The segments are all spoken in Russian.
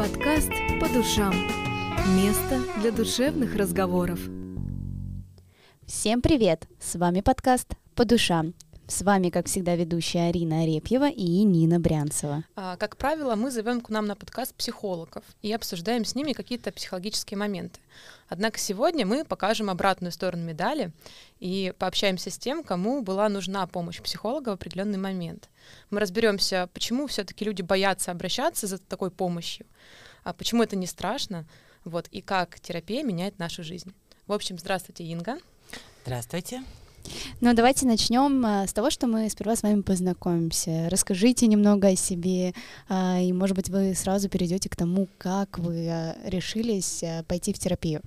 Подкаст «По душам». Место для душевных разговоров. Всем привет! С вами подкаст «По душам». С вами, как всегда, ведущая Арина Арепьева и Нина Брянцева. А, Как правило, мы зовем к нам на подкаст психологов и обсуждаем с ними какие-то психологические моменты. Однако сегодня мы покажем обратную сторону медали и пообщаемся с тем, кому была нужна помощь психолога в определенный момент. Мы разберемся, почему все-таки люди боятся обращаться за такой помощью, а почему это не страшно, вот, и как терапия меняет нашу жизнь. В общем, здравствуйте, Инга. Здравствуйте. Ну, давайте начнем а, с того, что мы сперва с вами познакомимся. Расскажите немного о себе, а, и, может быть, вы сразу перейдете к тому, как вы а, решились а, пойти в терапию.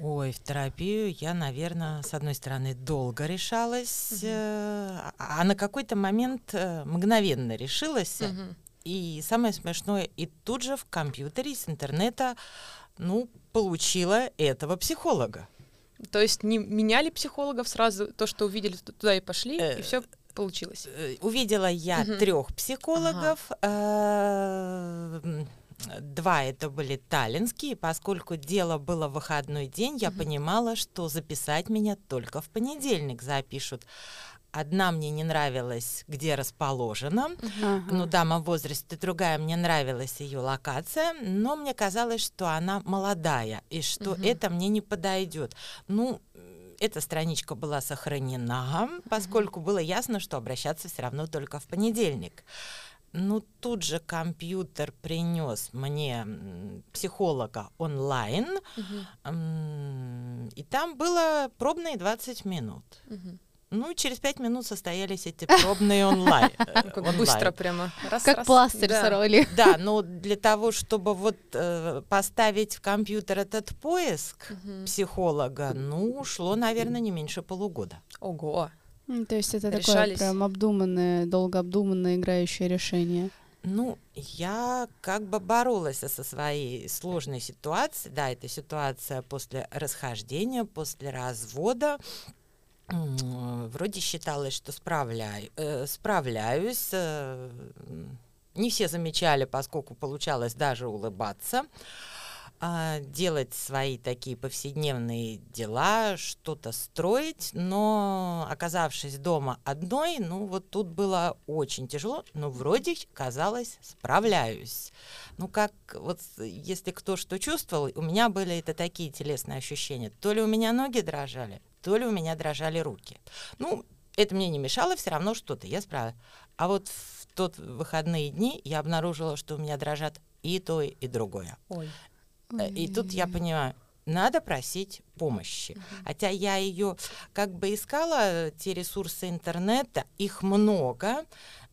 Ой, в терапию я, наверное, с одной стороны, долго решалась, э, а на какой-то момент э, мгновенно решилась. Мгм. И самое смешное, и тут же в компьютере с интернета, ну, получила этого психолога. То есть не меняли психологов сразу, то, что увидели, туда и пошли, Э, и все получилось. Э, Увидела я трех психологов. э, Два это были таллинские, поскольку дело было в выходной день, я понимала, что записать меня только в понедельник запишут. Одна мне не нравилась, где расположена, ну, дама в возрасте, другая мне нравилась ее локация, но мне казалось, что она молодая и что Мгм. это мне не подойдет. Ну, эта страничка была сохранена, поскольку было ясно, что обращаться все равно только в понедельник. Ну, тут же компьютер принес мне психолога онлайн, м, и там было пробные 20 минут. Мгм. Ну, через пять минут состоялись эти пробные онлайн. э, Как быстро прямо. Как пластырь Да. сороли. Да, но для того, чтобы вот э, поставить в компьютер этот поиск психолога, ну, ушло, наверное, не меньше полугода. Ого. То есть это такое прям обдуманное, долго обдуманное играющее решение. Ну, я как бы боролась со своей сложной ситуацией. Да, это ситуация после расхождения, после развода. Вроде считалось, что справляю, э, справляюсь. э, Не все замечали, поскольку получалось даже улыбаться. а, делать свои такие повседневные дела, что-то строить, но оказавшись дома одной, ну вот тут было очень тяжело, но вроде казалось справляюсь. Ну как вот если кто что чувствовал, у меня были это такие телесные ощущения. То ли у меня ноги дрожали, то ли у меня дрожали руки. Ну, это мне не мешало, все равно что-то, я справилась. А вот в тот выходные дни я обнаружила, что у меня дрожат и то, и другое. Ой. Э, И тут я понимаю, надо просить помощи. Хотя я ее как бы искала, те ресурсы интернета, их много.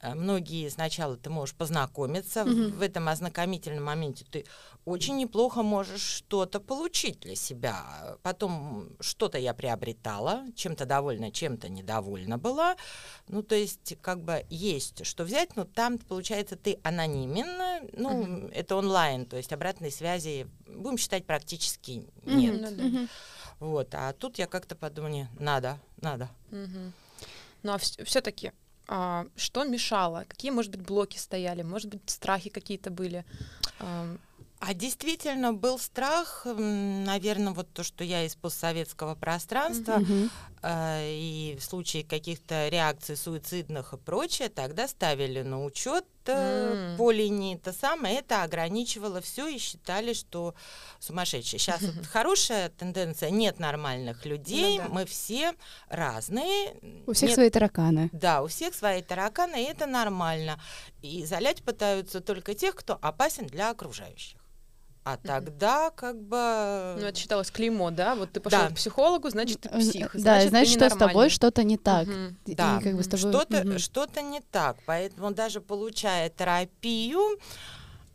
Э, Многие сначала ты можешь познакомиться, Мгм. в этом ознакомительном моменте ты очень неплохо можешь что-то получить для себя. Потом что-то я приобретала, чем-то довольна, чем-то недовольна была. Ну, то есть, как бы есть что взять, но там, получается, ты анонимен, ну, Мгм. это онлайн, то есть обратной связи, будем считать, практически нет. Ну да. Мгм. Вот, а тут я как-то подумала, не, надо, надо. Мгм. Ну а все-таки, что мешало? Какие, может быть, блоки стояли? Может быть, страхи какие-то были? А действительно был страх, наверное, вот то, что я из постсоветского пространства, Мгм. э, и в случае каких-то реакций суицидных и прочее, тогда ставили на учет М. по линии то самое, это ограничивало все и считали, что сумасшедшие. Сейчас вот хорошая тенденция, нет нормальных людей, Ну да. мы все разные. У всех нет свои тараканы. Да, у всех свои тараканы, и это нормально. И залять пытаются только тех, кто опасен для окружающих. А тогда как бы... ну, это считалось клеймо, да? Вот ты пошел Да. к психологу, значит, ты псих. Да, значит, ты что с тобой что-то не так. И Да, как бы тобой... что-то, Мгм. что-то не так. Поэтому даже получая терапию,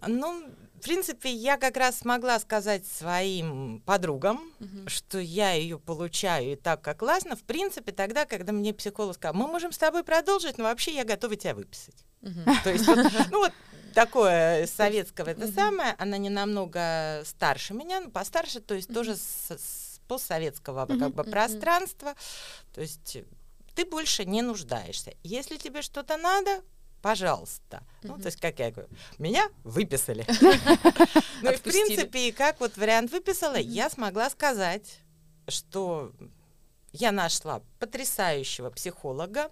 ну, в принципе, я как раз смогла сказать своим подругам, Мгм. что я ее получаю и так, как классно, в принципе, тогда, когда мне психолог сказал, мы можем с тобой продолжить, но вообще я готова тебя выписать. Мгм. То есть, вот, ну вот такое советского это самое, она не намного старше меня, но постарше, то есть тоже с, постсоветского как бы пространства, то есть ты больше не нуждаешься. Если тебе что-то надо, пожалуйста. Ну, то есть, как я говорю, меня выписали. Ну и, в принципе, как вот вариант выписала, я смогла сказать, что я нашла потрясающего психолога,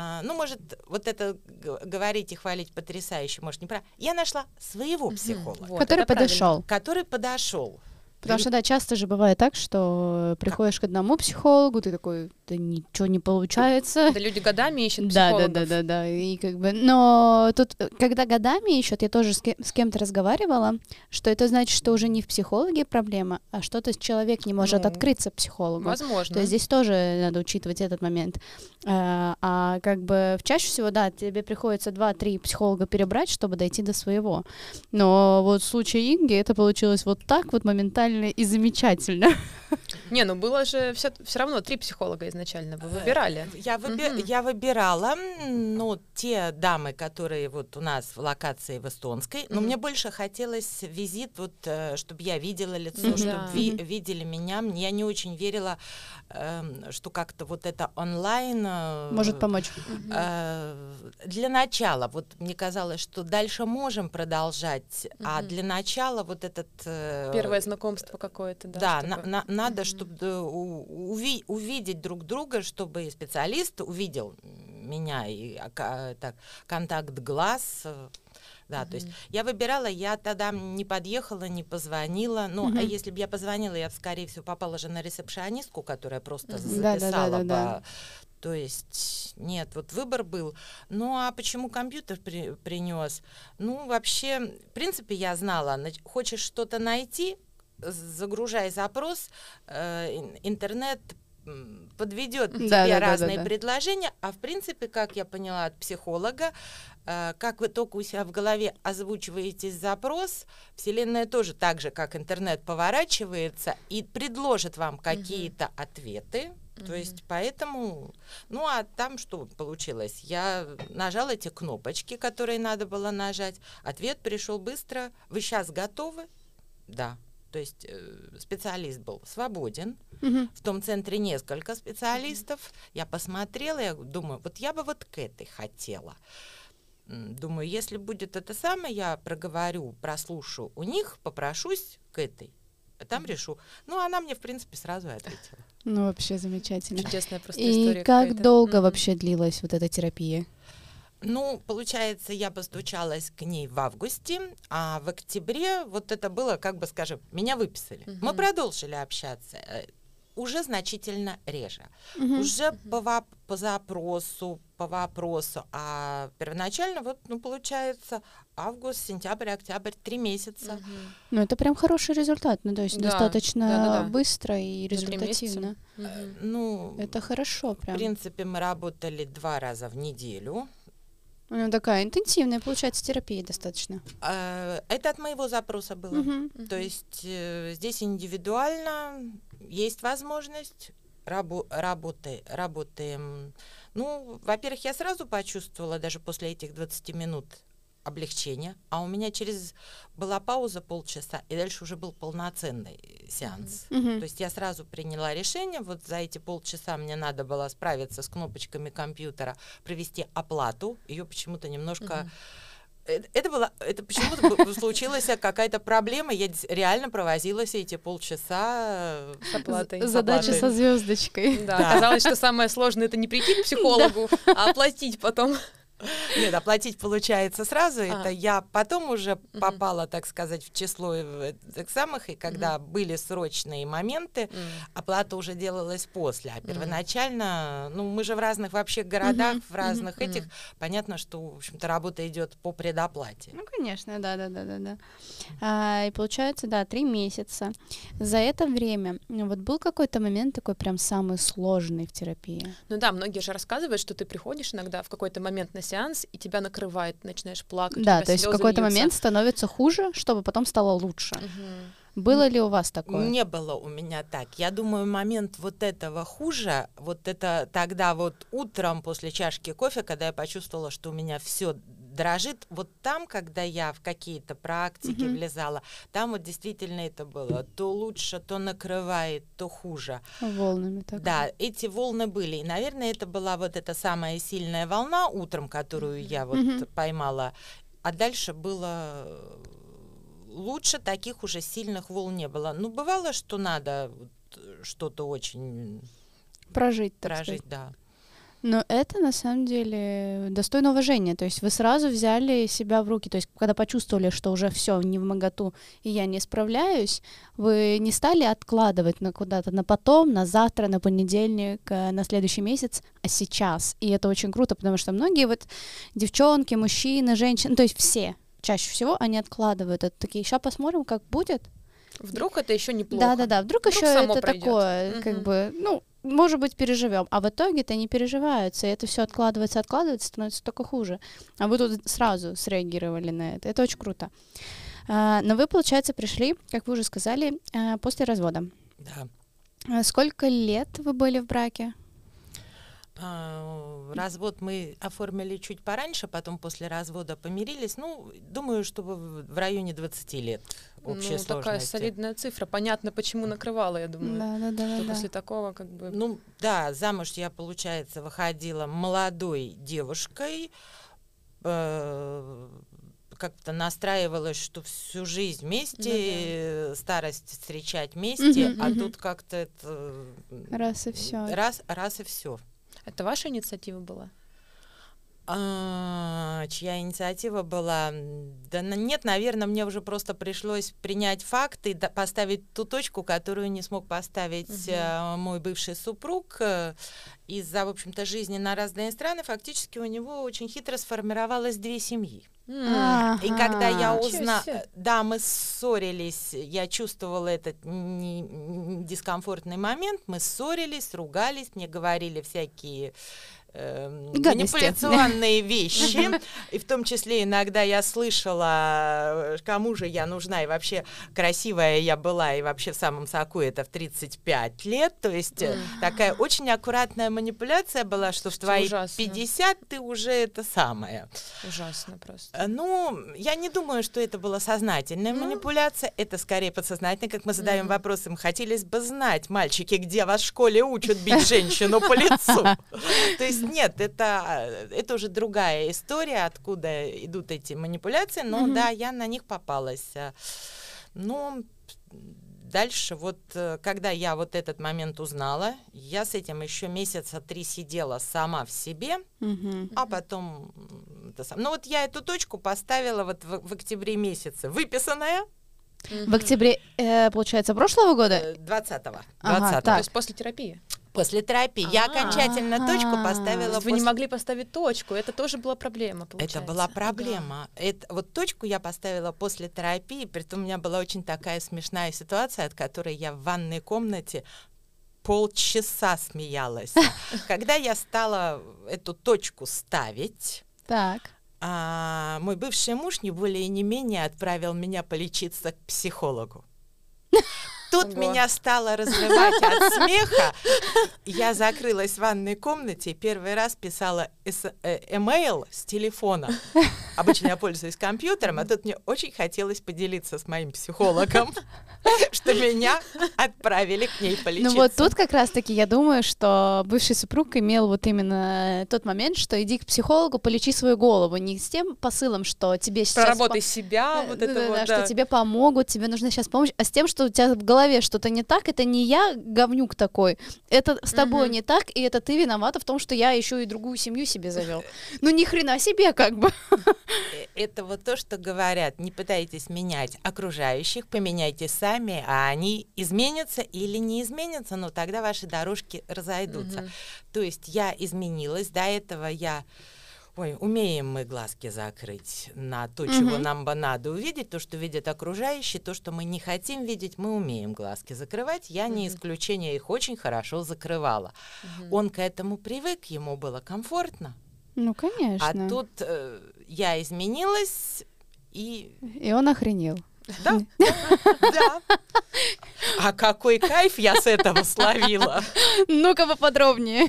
а, ну, может, вот это говорить и хвалить потрясающе, может, неправильно. Я нашла своего психолога. Вот, который подошел. Который подошел. Потому что, да, часто же бывает так, что приходишь к одному психологу, ты такой, да ничего не получается. Да люди годами ищут психологов. Да, да, да, да, да. И как бы, но тут, когда годами ищут, я тоже с, кем- с кем-то разговаривала, что это значит, что уже не в психологе проблема, а что-то человек не может ну, открыться психологу. Возможно. То есть здесь тоже надо учитывать этот момент. А, а как бы чаще всего, да, тебе приходится два-три психолога перебрать, чтобы дойти до своего. Но вот в случае Инги это получилось вот так вот моментально и замечательно. Не, ну было же все, все равно три психолога изначально вы выбирали. Я, выби- угу. я выбирала, ну, те дамы, которые вот у нас в локации в Эстонской, но угу. мне больше хотелось визит, вот, э, чтобы я видела лицо, угу. чтобы ви- видели меня. Я не очень верила, э, что как-то вот это онлайн... Э, Может помочь. Э, для начала, вот мне казалось, что дальше можем продолжать, угу. а для начала вот этот... Э, Первое знакомство какое-то, да? Да, чтобы... на, на, надо, чтобы уви- увидеть друг друга, чтобы специалист увидел меня и а, так, контакт глаз. Э, да, mm-hmm. то есть я выбирала, я тогда не подъехала, не позвонила. Ну, mm-hmm. а если бы я позвонила, я, скорее всего, попала же на ресепшионистку, которая просто mm-hmm. записала. Да, то есть нет, вот выбор был. Ну а почему компьютер при, принес? Ну вообще, в принципе, я знала, хочешь что-то найти, загружай запрос, э, интернет подведет тебе да, разные да, да, предложения, а в принципе, как я поняла от психолога, э, как вы только у себя в голове озвучиваете запрос, Вселенная тоже так же, как интернет, поворачивается и предложит вам какие-то угу. ответы. То есть поэтому, ну а там что получилось? Я нажала эти кнопочки, которые надо было нажать. Ответ пришел быстро. Вы сейчас готовы? Да. То есть э, специалист был свободен. Угу. В том центре несколько специалистов. Угу. Я посмотрела, я думаю, вот я бы вот к этой хотела. Думаю, если будет это самое, я проговорю, прослушаю у них, попрошусь к этой. А там решу. Ну, она мне, в принципе, сразу ответила. Ну, вообще замечательно. Чудесная просто И история. И как долго mm-hmm. вообще длилась вот эта терапия? Ну, получается, я постучалась к ней в августе, а в октябре вот это было, как бы скажем, меня выписали. Угу. Мы продолжили общаться э, уже значительно реже. Угу. Уже по, по запросу, по вопросу. А первоначально вот, ну, получается, август, сентябрь, октябрь, три месяца. Угу. Ну, это прям хороший результат. Ну, то есть да, достаточно да, да, да. быстро и результативно. Угу. Ну, это хорошо прям. В принципе, мы работали два раза в неделю. Ну, такая интенсивная, получается, терапия достаточно. А, это от моего запроса было. Угу. То есть э, здесь индивидуально есть возможность рабо работы, работаем. Ну, во-первых, я сразу почувствовала, даже после этих 20 минут, облегчение, а у меня через была пауза полчаса, и дальше уже был полноценный сеанс. Mm-hmm. То есть я сразу приняла решение, вот за эти полчаса мне надо было справиться с кнопочками компьютера, провести оплату, ее почему-то немножко... Mm-hmm. Это было, это почему-то случилась какая-то проблема. Я реально провозилась эти полчаса с оплатой. Задача со звездочкой. Да, да. Оказалось, что самое сложное это не прийти к психологу, а оплатить потом. Нет, оплатить получается сразу. А. Это я потом уже угу. попала, так сказать, в число этих самых, и когда угу. были срочные моменты, угу. оплата уже делалась после. А первоначально, ну, мы же в разных вообще городах, угу. в разных угу. этих, понятно, что, в общем-то, работа идет по предоплате. Ну, конечно, да, да, да, да, да. А, и получается, да, три месяца. За это время, ну, вот был какой-то момент такой прям самый сложный в терапии? Ну да, многие же рассказывают, что ты приходишь иногда в какой-то момент на сеанс, и тебя накрывает, начинаешь плакать. Да, то есть в какой-то момент становится хуже, чтобы потом стало лучше. Угу. Было ли у вас такое? Не было у меня так. Я думаю, момент вот этого хуже, вот это тогда вот утром после чашки кофе, когда я почувствовала, что у меня все дрожит. Вот там, когда я в какие-то практики Мгм. влезала, там вот действительно это было то лучше, то накрывает, то хуже. Волнами так. Да, эти волны были. И, наверное, это была вот эта самая сильная волна утром, которую я вот Мгм. поймала. А дальше было э, лучше таких уже сильных волн не было. Ну, бывало, что надо э, что-то очень Прожить, так прожить, сказать. да. Но это на самом деле достойно уважения. То есть вы сразу взяли себя в руки. То есть когда почувствовали, что уже все не в моготу и я не справляюсь, вы не стали откладывать на куда-то на потом, на завтра, на понедельник, э, на следующий месяц, а сейчас. И это очень круто, потому что многие вот девчонки, мужчины, женщины, то есть все чаще всего они откладывают это такие. Сейчас посмотрим, как будет. Вдруг это еще неплохо. Да, да, да. Вдруг, Вдруг еще само это пройдет. такое, как Мгм. бы, ну, может быть, переживем. А в итоге-то не переживаются. И это все откладывается, откладывается, становится только хуже. А вы тут сразу среагировали на это. Это очень круто. А, но вы, получается, пришли, как вы уже сказали, а, после развода. да. А Сколько лет вы были в браке? А, Развод мы оформили чуть пораньше, потом после развода помирились. Ну, думаю, что в районе 20 лет общей ну, такая сложности. солидная цифра. Понятно, почему накрывала, я думаю. Да, да, да, Что да. после такого как бы... Ну да, замуж я, получается, выходила молодой девушкой, э, как-то настраивалась, что всю жизнь вместе, Ну да. старость встречать вместе, Мгм, а мгм. тут как-то это Раз и всё. раз, раз и все. Это ваша инициатива была? А, чья инициатива была? Да нет, наверное, мне уже просто пришлось принять факты, да- поставить ту точку, которую не смог поставить э, мой бывший супруг. Э, Из-за, в общем-то, жизни на разные страны фактически у него очень хитро сформировалось две семьи. М. И когда я Ага. Узнала, да, мы ссорились, я чувствовала этот не- дискомфортный момент, мы ссорились, ругались, мне говорили всякие Гадости. манипуляционные вещи, и в том числе иногда я слышала, э, кому же я нужна, и вообще красивая я была, и вообще в самом соку это в 35 лет, то есть э, такая очень аккуратная манипуляция была, что в твои ужасно. 50 ты уже это самое. Ужасно просто. Э, Ну, я не думаю, что это была сознательная Ну. манипуляция, это скорее подсознательно, как мы задаем Мгм. вопросы. Хотелось бы знать, мальчики, где вас в школе учат бить женщину по лицу. То есть нет, это, это уже другая история, откуда идут эти манипуляции, но Мгм. да, я на них попалась. Э, Ну, дальше вот, э, когда я вот этот момент узнала, я с этим еще месяца три сидела сама в себе, Мгм. а потом... Ну вот я эту точку поставила вот в, в октябре месяце, выписанная В октябре, э, получается, прошлого года? э, 20-го. Ага, 20-го. То есть после терапии. После терапии. Я А. окончательно точку Ага. То поставила есть вы не после- могли поставить точку, это тоже была проблема, получается. Это была проблема. Это, вот точку я поставила после терапии, притом у меня была очень такая смешная ситуация, от которой я в ванной комнате полчаса смеялась. Когда я стала эту точку ставить, Так. а, мой бывший муж не более и не менее отправил меня полечиться к психологу. Тут Ого. меня стало разрывать от смеха. Я закрылась в ванной комнате и первый раз писала э, эмейл с телефона. Обычно я пользуюсь компьютером, а тут мне очень хотелось поделиться с моим психологом, что меня отправили к ней полечиться. Ну вот тут как раз-таки я думаю, что бывший супруг имел вот именно тот момент, что иди к психологу, полечи свою голову, не с тем посылом, что тебе сейчас... Проработай по- себя, Э, вот это вот, что тебе помогут, тебе нужна сейчас помощь, а с тем, что у тебя в голове что-то не так, это не я говнюк такой, это с тобой Мгм. не так, и это ты виновата в том, что я еще и другую семью себе завел. Ну ни хрена себе как бы. Э, Это вот то, что говорят, не пытайтесь менять окружающих, поменяйте сами, а они изменятся или не изменятся, но тогда ваши дорожки разойдутся. Мгм. То есть я изменилась, до этого я... Ой, умеем мы глазки закрыть на то, чего Мгм. нам бы надо увидеть, то, что видят окружающие, то, что мы не хотим видеть, мы умеем глазки закрывать. Я не Мгм. исключение, их очень хорошо закрывала. Мгм. Он к этому привык, ему было комфортно. Ну, конечно. А тут э, я изменилась, и И он охренел. Да, да. А какой кайф я с этого словила. Ну-ка поподробнее.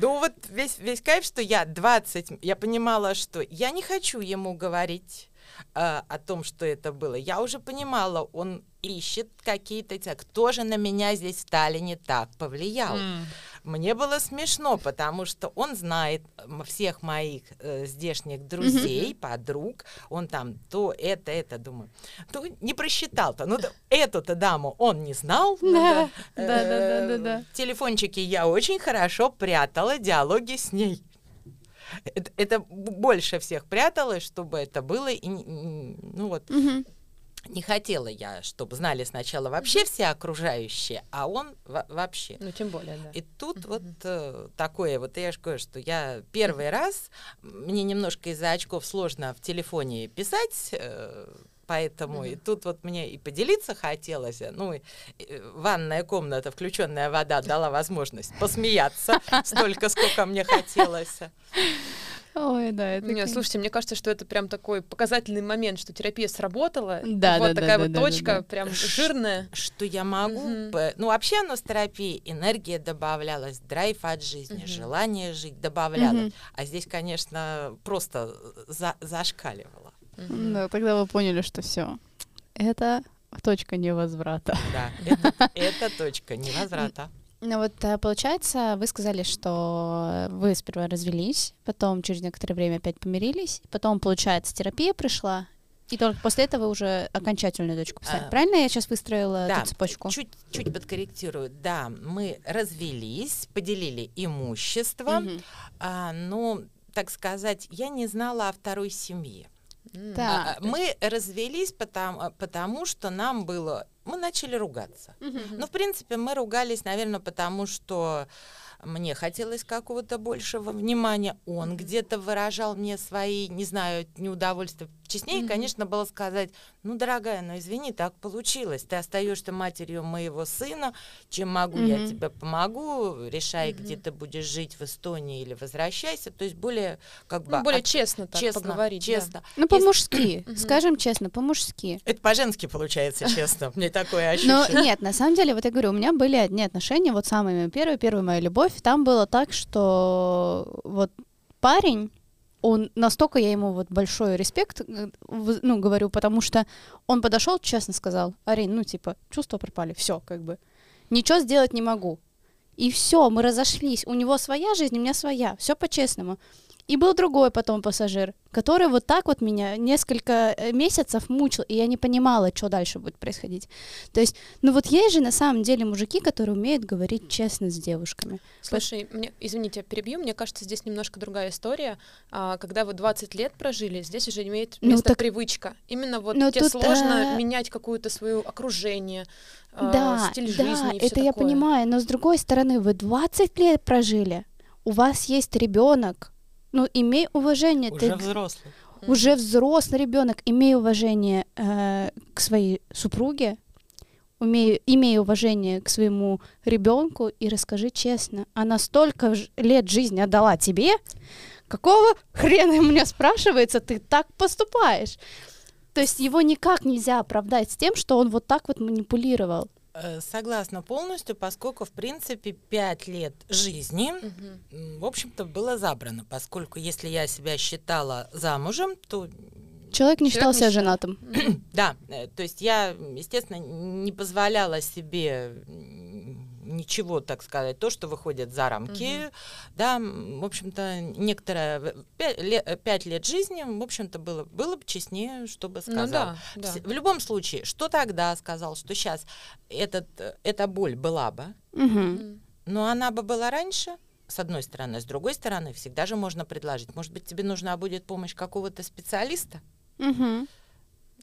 Ну вот весь, весь кайф, что я 20, я понимала, что я не хочу ему говорить э, о том, что это было. Я уже понимала, он ищет какие-то... Кто же на меня здесь в Сталине так повлиял? Mm. Мне было смешно, потому что он знает всех моих э, здешних друзей, mm-hmm. подруг. Он там то это, это, думаю. То не просчитал-то. Ну, эту-то даму он не знал. Да, да, да, да, да. Телефончики я очень хорошо прятала, диалоги с ней. Это, это больше всех пряталось, чтобы это было и ну вот. Угу. Не хотела я, чтобы знали сначала вообще все окружающие, а он вообще. Ну, тем более, да. И тут mm-hmm. вот э, такое, вот я же говорю, что я первый mm-hmm. раз, мне немножко из-за очков сложно в телефоне писать, э, поэтому mm-hmm. и тут вот мне и поделиться хотелось, ну, и, и ванная комната, включенная вода дала возможность посмеяться столько, сколько мне хотелось. Ой, да, это... Нет, слушайте, мне кажется, что это прям такой показательный момент, что терапия сработала. Да, вот да, такая да, вот да, точка, да, да. прям жирная. Что я могу... Угу. Ну, вообще оно с терапией, энергия добавлялась, драйв от жизни, угу. желание жить добавлялось. Угу. А здесь, конечно, просто за зашкаливало. Угу. Да, тогда вы поняли, что все. Это точка невозврата. Да, это, это точка невозврата. Ну вот э, получается, вы сказали, что вы сперва развелись, потом через некоторое время опять помирились, потом, получается, терапия пришла, и только после этого уже окончательную точку поставили. А, Правильно я сейчас выстроила да, эту цепочку? Чуть, чуть подкорректирую. Да, мы развелись, поделили имущество, угу. а, но, так сказать, я не знала о второй семье. Да. А, мы развелись потому, потому, что нам было мы начали ругаться. Uh-huh. Ну, в принципе, мы ругались, наверное, потому что мне хотелось какого-то большего внимания, он где-то выражал мне свои, не знаю, неудовольствия. Честнее, mm-hmm. конечно, было сказать, ну, дорогая, ну, извини, так получилось, ты остаешься матерью моего сына, чем могу, mm-hmm. я тебе помогу, решай, mm-hmm. где ты будешь жить, в Эстонии или возвращайся, то есть более, как бы... Ну, более от... честно так честно, поговорить. Честно. Да. Ну, по-мужски, скажем честно, по-мужски. Это по-женски получается, честно, мне такое ощущение. Но нет, на самом деле, вот я говорю, у меня были одни отношения, вот самые первые, первая моя любовь, там было так, что вот парень он настолько я ему вот большой респект, э, ну, говорю, потому что он подошел, честно сказал, Арин, ну, типа, чувства пропали, все, как бы, ничего сделать не могу. И все, мы разошлись. У него своя жизнь, у меня своя, все по-честному. И был другой потом пассажир, который вот так вот меня несколько э, месяцев мучил, и я не понимала, что дальше будет происходить. То есть, ну вот есть же на самом деле мужики, которые умеют говорить честно с девушками. Слушай, мне, извините, перебью, мне кажется, здесь немножко другая история. А, когда вы 20 лет прожили, здесь уже имеет ну место ну, так... привычка. Именно вот ну, тебе тут, сложно а... менять какое-то свое окружение, а, да, стиль да, жизни и это такое. я понимаю, но с другой стороны, вы 20 лет прожили, у вас есть ребенок, ну, имей уважение. Уже ты, взрослый. Уже взрослый ребенок, имей уважение э, к своей супруге, умей, имей уважение к своему ребенку и расскажи честно. Она столько лет жизни отдала тебе, какого хрена меня спрашивается, ты так поступаешь? То есть его никак нельзя оправдать с тем, что он вот так вот манипулировал. Э, согласна полностью, поскольку, в принципе, пять лет жизни, угу. в общем-то, было забрано, поскольку если я себя считала замужем, то... Человек не считал себя женатым. да, э, то есть я, естественно, не позволяла себе ничего, так сказать, то, что выходит за рамки, угу. да, в общем-то, некоторое пять лет жизни, в общем-то, было, было бы честнее, чтобы сказал. Ну, да, да. В любом случае, что тогда сказал, что сейчас этот, эта боль была бы, угу. но она бы была раньше, с одной стороны, с другой стороны, всегда же можно предложить, может быть, тебе нужна будет помощь какого-то специалиста. Угу.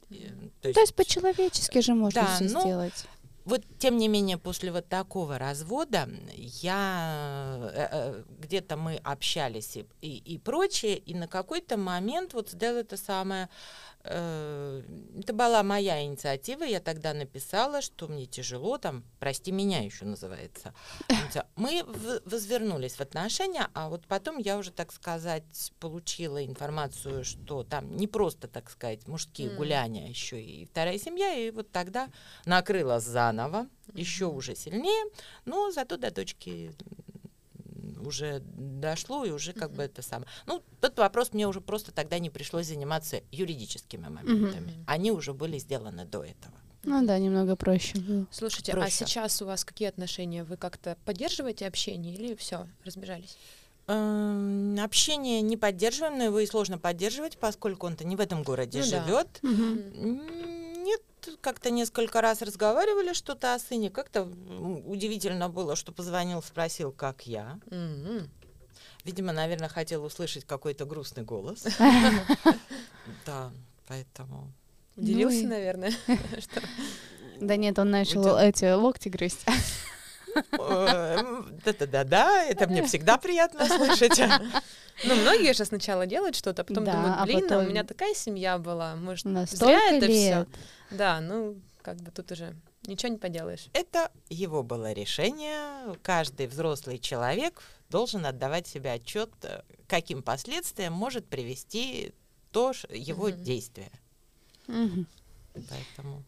То есть, То есть по-человечески же можно да, все ну, сделать вот тем не менее после вот такого развода я э, э, где-то мы общались и, и, и прочее, и на какой-то момент вот сделал это самое, это была моя инициатива, я тогда написала, что мне тяжело, там, прости меня еще называется. Мы возвернулись в отношения, а вот потом я уже, так сказать, получила информацию, что там не просто, так сказать, мужские mm. гуляния, еще и вторая семья, и вот тогда накрыла заново, еще уже сильнее, но зато до точки уже дошло, и уже как uh-huh. бы это самое. Ну, тот вопрос мне уже просто тогда не пришлось заниматься юридическими моментами. Uh-huh. Они уже были сделаны до этого. Ну да, немного проще Слушайте, а проще. а сейчас у вас какие отношения? Вы как-то поддерживаете общение или все, разбежались? Эм, общение не поддерживаем, но его и сложно поддерживать, поскольку он-то не в этом городе ну, живет. Да. Угу как-то несколько раз разговаривали что-то о сыне. Как-то удивительно было, что позвонил, спросил, как я. Mm-hmm. Видимо, наверное, хотел услышать какой-то грустный голос. Да, поэтому... Удивился, ну наверное. Да нет, он начал эти локти грызть. Да-да-да, это мне всегда приятно слышать. Ну, многие же сначала делают что-то, а потом да, думают, а блин, а, потом... у меня такая семья была, может, зря это все. Да, ну, как бы тут уже ничего не поделаешь. Это его было решение. Каждый взрослый человек должен отдавать себе отчет, каким последствиям может привести то его mm-hmm. действие. Mm-hmm. Поэтому.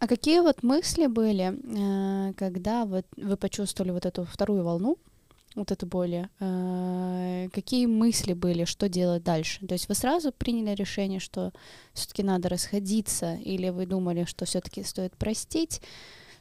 А какие вот мысли были, э, когда вот вы почувствовали вот эту вторую волну вот эту боль, э, какие мысли были, что делать дальше? То есть вы сразу приняли решение, что все-таки надо расходиться, или вы думали, что все-таки стоит простить?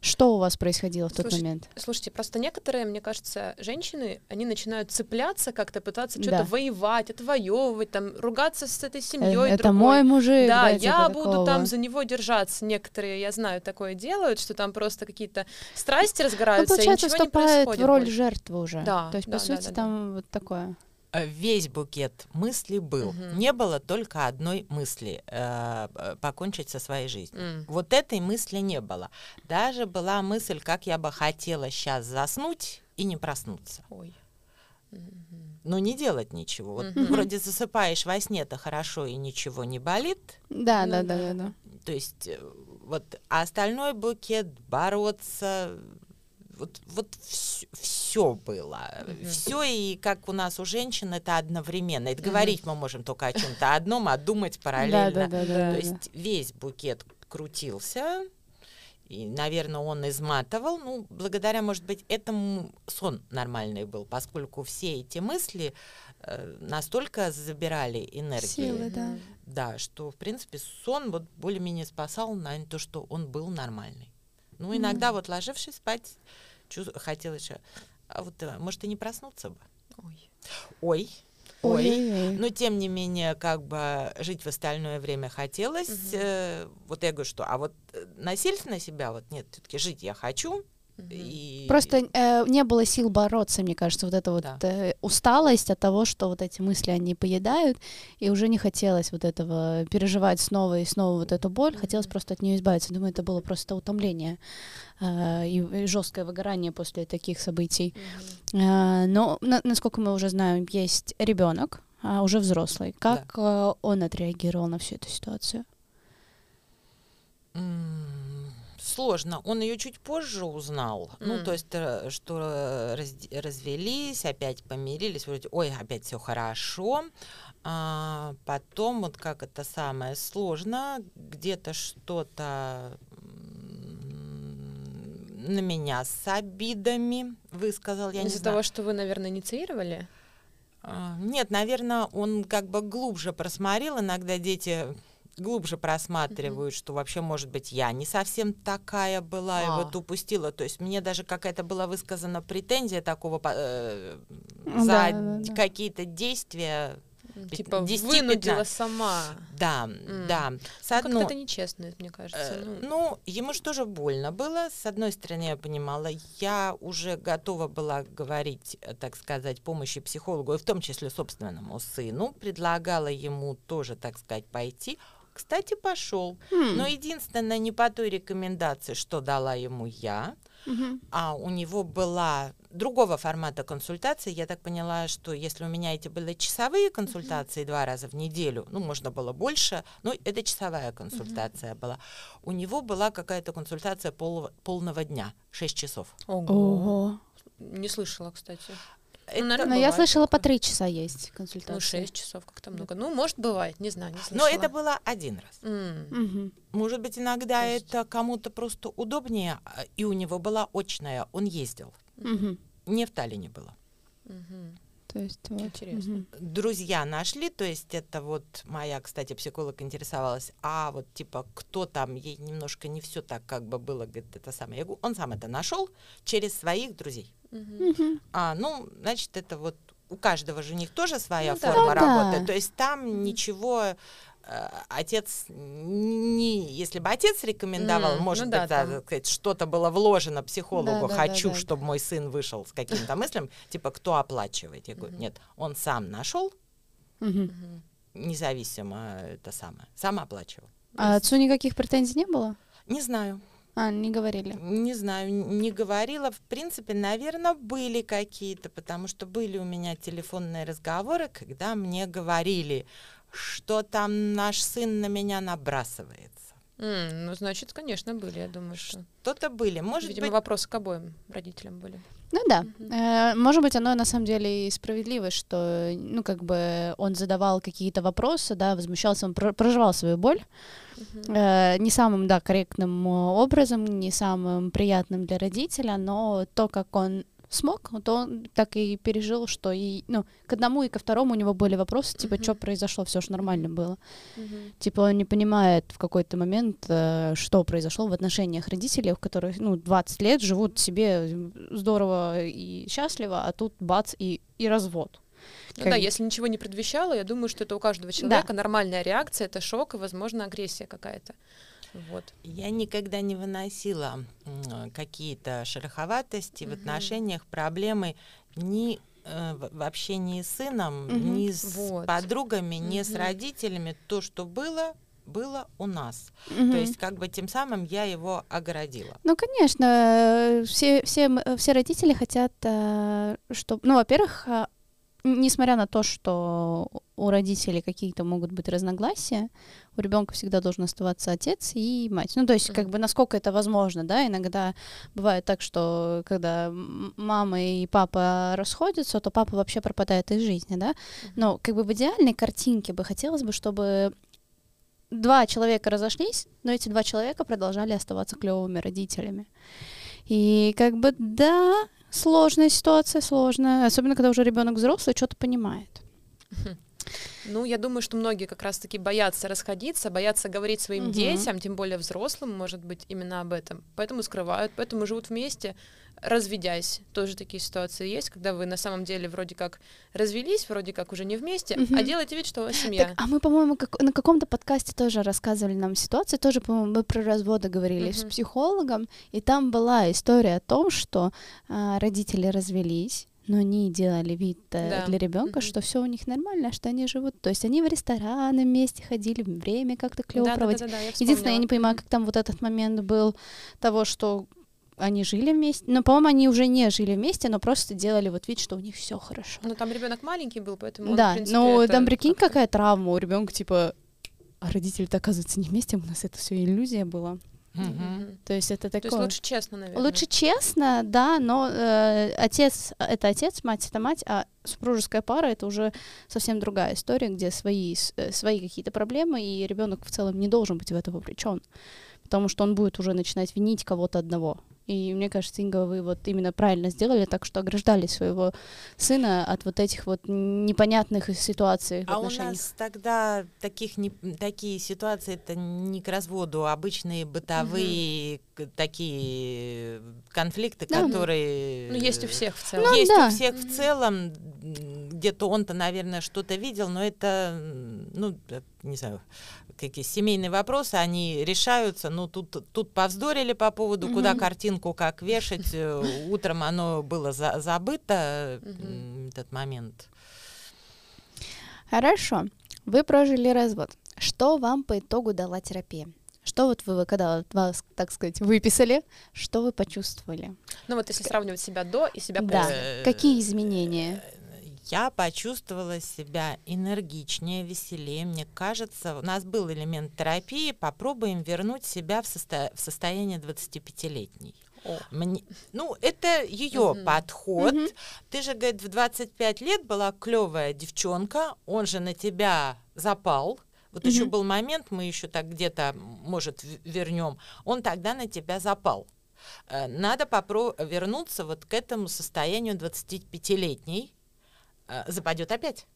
Что у вас происходило в тот Слушай, момент? Слушайте, просто некоторые, мне кажется, женщины, они начинают цепляться как-то, пытаться что-то да. воевать, отвоевывать, там, ругаться с этой семьей. Э, это мой мужик. Да, да я типа буду такого. там за него держаться. Некоторые, я знаю, такое делают, что там просто какие-то страсти разгораются, ну, получается, и ничего не происходит. в роль жертвы уже. Да. То есть, да, по да, сути, да, там да. вот такое. Э, весь букет мыслей был. Угу. Не было только одной мысли э, покончить со своей жизнью. Mm. Вот этой мысли не было. Даже была мысль, как я бы хотела сейчас заснуть и не проснуться. Ой. Но не делать ничего. Вот mm-hmm. вроде засыпаешь во сне-то хорошо и ничего не болит. Да, ну, да, да, да, да. То есть э, вот а остальной букет бороться вот, вот все было. Mm-hmm. Все, и как у нас у женщин, это одновременно. Это mm-hmm. говорить мы можем только о чем-то одном, а думать параллельно. Да, да, да, да, То есть весь букет крутился, и, наверное, он изматывал. Ну, благодаря, может быть, этому сон нормальный был, поскольку все эти мысли э, настолько забирали энергию. Силы, да. Да, что, в принципе, сон вот более-менее спасал, наверное, то, что он был нормальный. Ну, иногда mm-hmm. вот ложившись спать. Хотела еще, а вот, э, может, и не проснуться бы. Ой. Ой. Ой, но тем не менее, как бы жить в остальное время хотелось. Угу. Э, вот я говорю, что, а вот э, насильственно себя, вот нет, все-таки жить я хочу, и... Просто э, не было сил бороться, мне кажется, вот эта вот да. э, усталость от того, что вот эти мысли они поедают, и уже не хотелось вот этого переживать снова и снова вот эту боль, mm-hmm. хотелось просто от нее избавиться. Думаю, это было просто утомление э, и, и жесткое выгорание после таких событий. Mm-hmm. Э, но на, насколько мы уже знаем, есть ребенок, а уже взрослый. Как да. э, он отреагировал на всю эту ситуацию? Mm сложно. Он ее чуть позже узнал. Mm. Ну, то есть, э, что раз, развелись, опять помирились, вроде, ой, опять все хорошо. А, потом, вот как это самое сложно, где-то что-то на меня с обидами высказал. Я Из-за того, что вы, наверное, инициировали? А, нет, наверное, он как бы глубже просмотрел. Иногда дети глубже просматривают, mm-hmm. что вообще, может быть, я не совсем такая была, а. и вот упустила. То есть мне даже какая-то была высказана претензия такого э, за да, да, да. какие-то действия. Типа 10, вынудила сама. Да, mm. да. С ну, одно... Как-то это нечестно, мне кажется. Э, ну. ну, ему же тоже больно было. С одной стороны, я понимала, я уже готова была говорить, так сказать, помощи психологу, и в том числе собственному сыну. Предлагала ему тоже, так сказать, пойти кстати, пошел. Mm. Но единственное, не по той рекомендации, что дала ему я, Мгм. а у него была другого формата консультации. Я так поняла, что если у меня эти были часовые консультации два раза в неделю, ну, можно было больше, но это часовая консультация была. У него была какая-то консультация пол- полного дня, 6 часов. Ого. Ого. Не слышала, кстати. Это- наверное, Но я слышала по три часа есть консультация. Ну, 6 часов как-то много. Ну, может, бывает, не знаю, не слышала. но это было один раз. Мгм. Может быть, иногда есть- это кому-то просто удобнее, а, и у него была очная, он ездил. Мгм. Не в Таллине было. Мгм. То есть вот. Интересно. мгм. друзья нашли, то есть это вот моя, кстати, психолог интересовалась, а вот типа кто там, ей немножко не все так как бы было, говорит, это самое. Я говорю, он сам это нашел через своих друзей. А, ну, значит, это вот у каждого же у них тоже своя Ну да. форма да. работы. То есть там ничего э, отец не, если бы отец рекомендовал, М, может ну быть, да, да, там. сказать, что-то было вложено психологу, Да, да, хочу, да, да. чтобы мой сын вышел с каким-то мыслям, типа, кто оплачивает? Я говорю, нет, он сам нашел, независимо это самое, сам оплачивал. А отцу никаких претензий не было? Не знаю, А, не говорили. не знаю, не говорила. В принципе, наверное, были какие-то, потому что были у меня телефонные разговоры, когда мне говорили, что там наш сын на меня набрасывается. М, Ну, значит, конечно, были, я думаю, что. Что-то были. Может Видимо, быть, вопросы к обоим родителям были. Ну да. Э, Может быть, оно на самом деле и справедливо, что, ну, как бы он задавал какие-то вопросы, да, возмущался, он про- проживал свою боль э, не самым, да, корректным э, образом, не самым приятным для родителя, но то, как он смог, то он так и пережил, что и, ну, к одному и ко второму у него были вопросы, типа, Мгм. что произошло, все же нормально было. Мгм. Типа он не понимает в какой-то момент, э, что произошло в отношениях родителей, у которых, ну, 20 лет живут себе здорово и счастливо, а тут бац и, и развод. Ну Как- да, если ничего не предвещало, я думаю, что это у каждого человека нормальная реакция, это шок и, возможно, агрессия какая-то. Вот. я никогда не выносила какие-то шероховатости в Мгм. отношениях, проблемы ни э, в в общении с сыном, Мгм. ни с Вот. подругами, ни с родителями. То, что было, было у нас. Мгм. То есть, как бы тем самым я его огородила. Ну, конечно, э, все, все, э, все родители хотят, чтобы... Ну, во-первых, несмотря на то, что у родителей какие-то могут быть разногласия, у ребенка всегда должен оставаться отец и мать. Ну, то есть, как бы, насколько это возможно, да, иногда бывает так, что когда мама и папа расходятся, то папа вообще пропадает из жизни, да. Но, как бы, в идеальной картинке бы хотелось бы, чтобы два человека разошлись, но эти два человека продолжали оставаться клевыми родителями. И как бы да, сложная ситуация, сложная, особенно когда уже ребенок взрослый, что-то понимает. Ну, я думаю, что многие как раз-таки боятся расходиться, боятся говорить своим Мгм. детям, тем более взрослым, может быть, именно об этом. Поэтому скрывают, поэтому живут вместе, разведясь. Тоже такие ситуации есть, когда вы на самом деле вроде как развелись, вроде как уже не вместе, а Мгм. делаете вид, что семья. Так, а мы, по-моему, как- на каком-то подкасте тоже рассказывали нам ситуацию, тоже, по-моему, мы про разводы говорили с Мгм. психологом, и там была история о том, что а, родители развелись, но они делали вид э, Да. для ребенка, Мгм. что все у них нормально, что они живут. То есть они в рестораны вместе ходили, время как-то клево Да, да, да, да, да, я Единственное, я не понимаю, как там вот этот момент был того, что они жили вместе. Но, по-моему, они уже не жили вместе, но просто делали вот вид, что у них все хорошо. Ну, там ребенок маленький был, поэтому он, в да, принципе, ну это там прикинь, какая травма у ребенка, типа, а родители-то оказывается не вместе, у нас это все иллюзия была. Мгм. То есть это То есть такое. лучше честно, наверное. Лучше честно, да, но э, отец это отец, мать это мать, а супружеская пара это уже совсем другая история, где свои э, свои какие-то проблемы, и ребенок в целом не должен быть в это вовлечен, потому что он будет уже начинать винить кого-то одного. И мне кажется, Инга, вы вот именно правильно сделали, так что ограждали своего сына от вот этих вот непонятных ситуаций в А у нас тогда таких не, такие ситуации это не к разводу, а обычные бытовые к- такие конфликты, Да. которые Ну, есть у всех в целом. есть да. у всех в целом. Где-то он-то, наверное, что-то видел, но это, ну, э, не знаю, какие семейные вопросы, они решаются. Ну, тут, тут повздорили по поводу, куда Мгм. Картинку как вешать. э, Утром оно было за- забыто, этот момент. Хорошо. Вы прожили развод. Что вам по итогу дала терапия? Что вот вы, когда вас, так сказать, выписали, что вы почувствовали? Ну вот если сравнивать себя до и себя Да. после. Какие изменения? Я почувствовала себя энергичнее, веселее. Мне кажется, у нас был элемент терапии. Попробуем вернуть себя в, состо- в состояние 25-летней. О. Мне, ну, это ее Мгм. подход. Мгм. Ты же, говорит, в 25 лет была клевая девчонка, он же на тебя запал. Вот еще Мгм. был момент, мы еще так где-то, может, вернем. Он тогда на тебя запал. Э, Надо попро- вернуться вот к этому состоянию 25-летней. Э, Западет опять.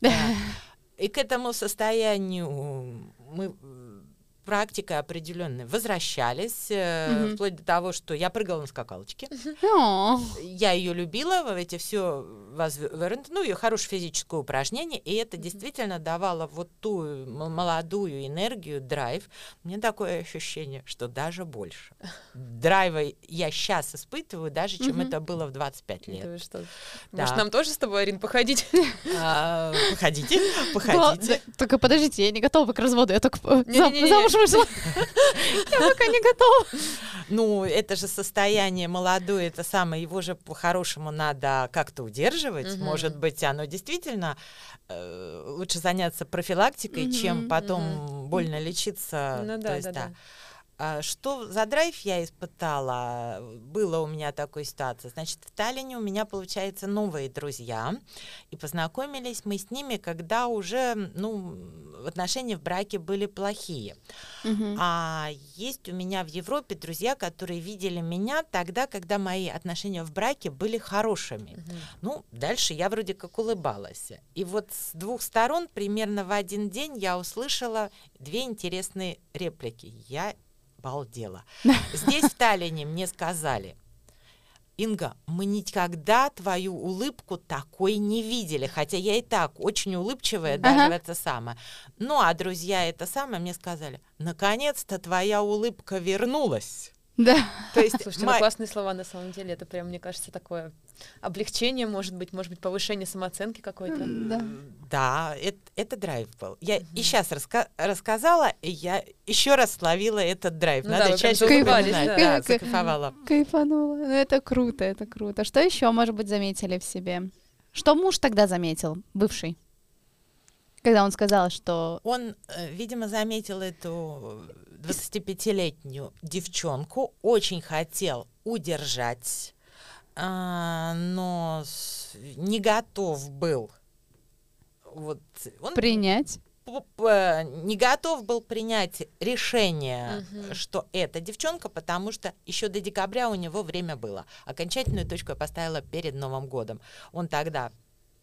И к этому состоянию мы практикой определенной возвращались, э, Мгм. вплоть до того, что я прыгала на скакалочке. О, Я ее любила, эти все ну, ее хорошее физическое упражнение, и это действительно давало вот ту молодую энергию, драйв. Мне такое ощущение, что даже больше. Драйва я сейчас испытываю, даже чем Мгм. это было в 25 Да лет. вы что? Да. Может, нам тоже с тобой, Арин, походить? А, Походите, да, походите. да, Только подождите, я не готова к разводу, я только зам- Не-не-не-не. Замуж вышла. Я пока не готова. Ну, это же состояние молодое, это самое, его же по-хорошему надо как-то удерживать. Может быть, оно действительно э, лучше заняться профилактикой, чем потом больно лечиться. Ну да, да, Что за драйв я испытала? Было у меня такой ситуация. Значит, в Таллине у меня, получается, новые друзья. И познакомились мы с ними, когда уже, ну, отношения в браке были плохие. Мгм. А есть у меня в Европе друзья, которые видели меня тогда, когда мои отношения в браке были хорошими. Мгм. Ну, дальше я вроде как улыбалась. И вот с двух сторон примерно в один день я услышала две интересные реплики. Я балдела. Здесь, в Таллине, мне сказали, Инга, мы никогда твою улыбку такой не видели, хотя я и так очень улыбчивая, даже Ага. это самое. Ну, а друзья это самое мне сказали, наконец-то твоя улыбка вернулась. Да. То есть Слушайте, ма- ну классные слова на самом деле. Это прям, мне кажется, такое облегчение, может быть, может быть, повышение самооценки какой-то. Да. Да, это, это драйв был. Я и сейчас рассказала, и я еще раз словила этот драйв. Ну Надо да, чаще вспоминать. да. Да, закайфовала. Кайфанула. Ну, это круто, это круто. Что еще, может быть, заметили в себе? Что муж тогда заметил, бывший? Когда он сказал, что... Он, э, видимо, заметил эту 25-летнюю девчонку, очень хотел удержать, а, но не готов был. Вот он Принять. п- п- не готов был принять решение, Мгм. что это девчонка, потому что еще до декабря у него время было. Окончательную точку я поставила перед Новым годом. Он тогда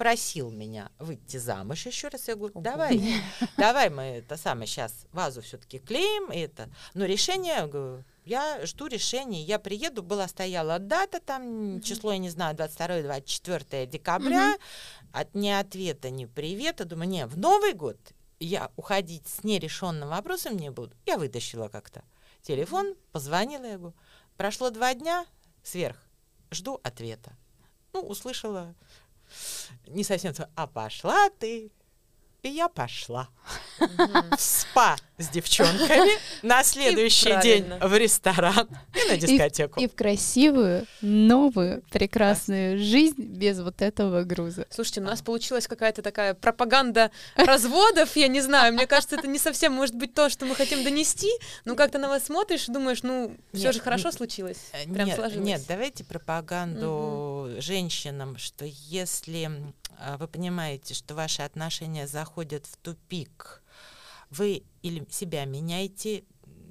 просил меня выйти замуж еще раз. Я говорю, давай, давай мы это самое сейчас вазу все-таки клеим. И это. Но решение, я говорю, я жду решения. Я приеду, была стояла дата, там число, я не знаю, 22-24 декабря. От ни ответа, ни привета. Думаю, не, в Новый год я уходить с нерешенным вопросом не буду. Я вытащила как-то телефон, позвонила, я говорю, прошло два дня, сверх, жду ответа. Ну, услышала не совсем, а пошла ты. И я пошла в спа с девчонками на следующий день в ресторан и на дискотеку. И в красивую, новую, прекрасную жизнь без вот этого груза. Слушайте, у нас получилась какая-то такая пропаганда разводов, я не знаю, мне кажется, это не совсем может быть то, что мы хотим донести, но как-то на вас смотришь и думаешь, ну, все же хорошо случилось, Э, прям нет, сложилось. нет, давайте пропаганду женщинам, что если а, вы понимаете, что ваши отношения заходят в тупик, вы или себя меняете,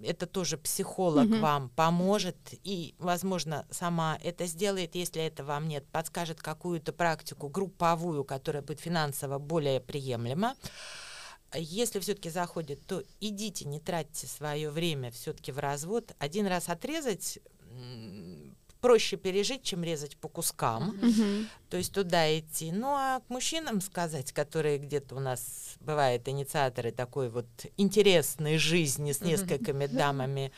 это тоже психолог Мгм. вам поможет и, возможно, сама это сделает, если это вам нет, подскажет какую-то практику групповую, которая будет финансово более приемлема. Если все-таки заходит, то идите, не тратьте свое время все-таки в развод. Один раз отрезать проще пережить, чем резать по кускам. Мгм. То есть туда идти. Ну а к мужчинам сказать, которые где-то у нас бывают инициаторы такой вот интересной жизни с несколькими дамами,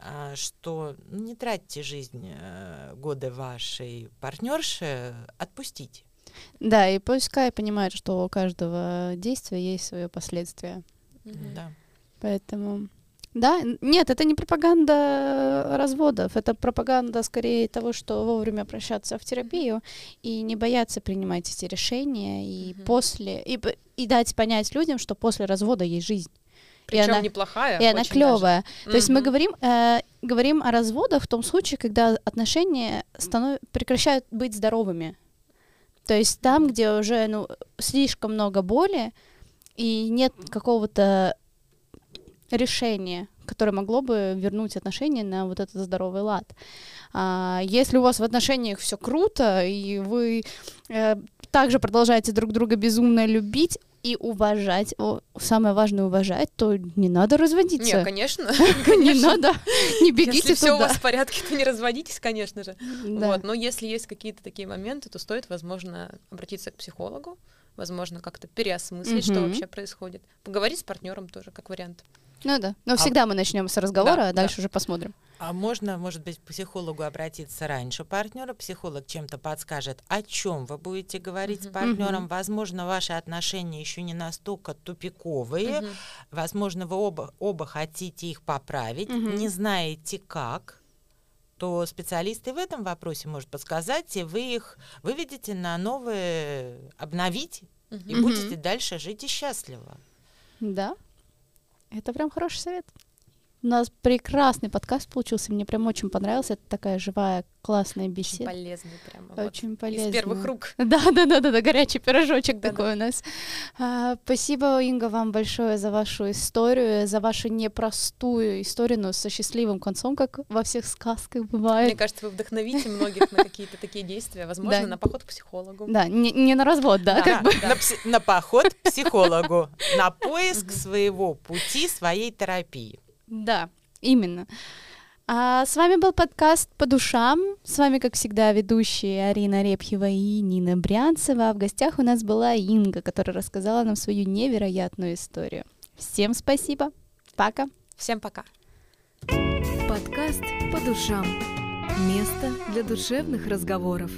а, что не тратьте жизнь э, годы вашей партнерши, отпустите. Да, и пускай понимают, что у каждого действия есть свое последствие. Мгм. Да. Поэтому Да, нет, это не пропаганда разводов, это пропаганда скорее того, что вовремя обращаться в терапию и не бояться принимать эти решения и Мгм. после и, и дать понять людям, что после развода есть жизнь. Причем она- неплохая. И она клевая. То есть мы говорим, э, говорим о разводах в том случае, когда отношения станов... прекращают быть здоровыми. То есть там, где уже ну, слишком много боли и нет какого-то решения, которое могло бы вернуть отношения на вот этот здоровый лад. А, если у вас в отношениях все круто, и вы э, также продолжаете друг друга безумно любить и уважать, о, самое важное уважать, то не надо разводиться. Не, конечно. Не надо, не бегите Если все у вас в порядке, то не разводитесь, конечно же. Вот, но если есть какие-то такие моменты, то стоит, возможно, обратиться к психологу, возможно, как-то переосмыслить, что вообще происходит. Поговорить с партнером тоже, как вариант. Ну да. Но всегда мы начнем с разговора, Да, а дальше уже посмотрим. А можно, может быть, к психологу обратиться раньше партнера. Психолог чем-то подскажет, о чем вы будете говорить с Мгм. партнером. Мгм. Возможно, ваши отношения еще не настолько тупиковые. Мгм. Возможно, вы оба, оба хотите их поправить, Мгм. не знаете как то специалист и в этом вопросе может подсказать, и вы их выведете на новые, обновить, и Мгм. будете дальше жить и счастливо. Да. Это прям хороший совет. У нас прекрасный подкаст получился, мне прям очень понравился. Это такая живая, классная Очень беседа. полезный прямо. вот. Очень полезно. Из первых рук. Да, да, да, да, да, горячий пирожочек Да-да. такой у нас. А, спасибо, Инга, вам большое за вашу историю, за вашу непростую историю, но со счастливым концом, как во всех сказках Мне бывает. кажется, вы вдохновите многих на какие-то такие действия, возможно, Да. на поход к психологу. Да, не, на развод, да, Да. на поход к психологу, на поиск своего пути, своей терапии. Да, именно. А с вами был подкаст «По душам». С вами, как всегда, ведущие Арина Репьева и Нина Брянцева. А в гостях у нас была Инга, которая рассказала нам свою невероятную историю. Всем спасибо. Пока. Всем пока. Подкаст «По душам». Место для душевных разговоров.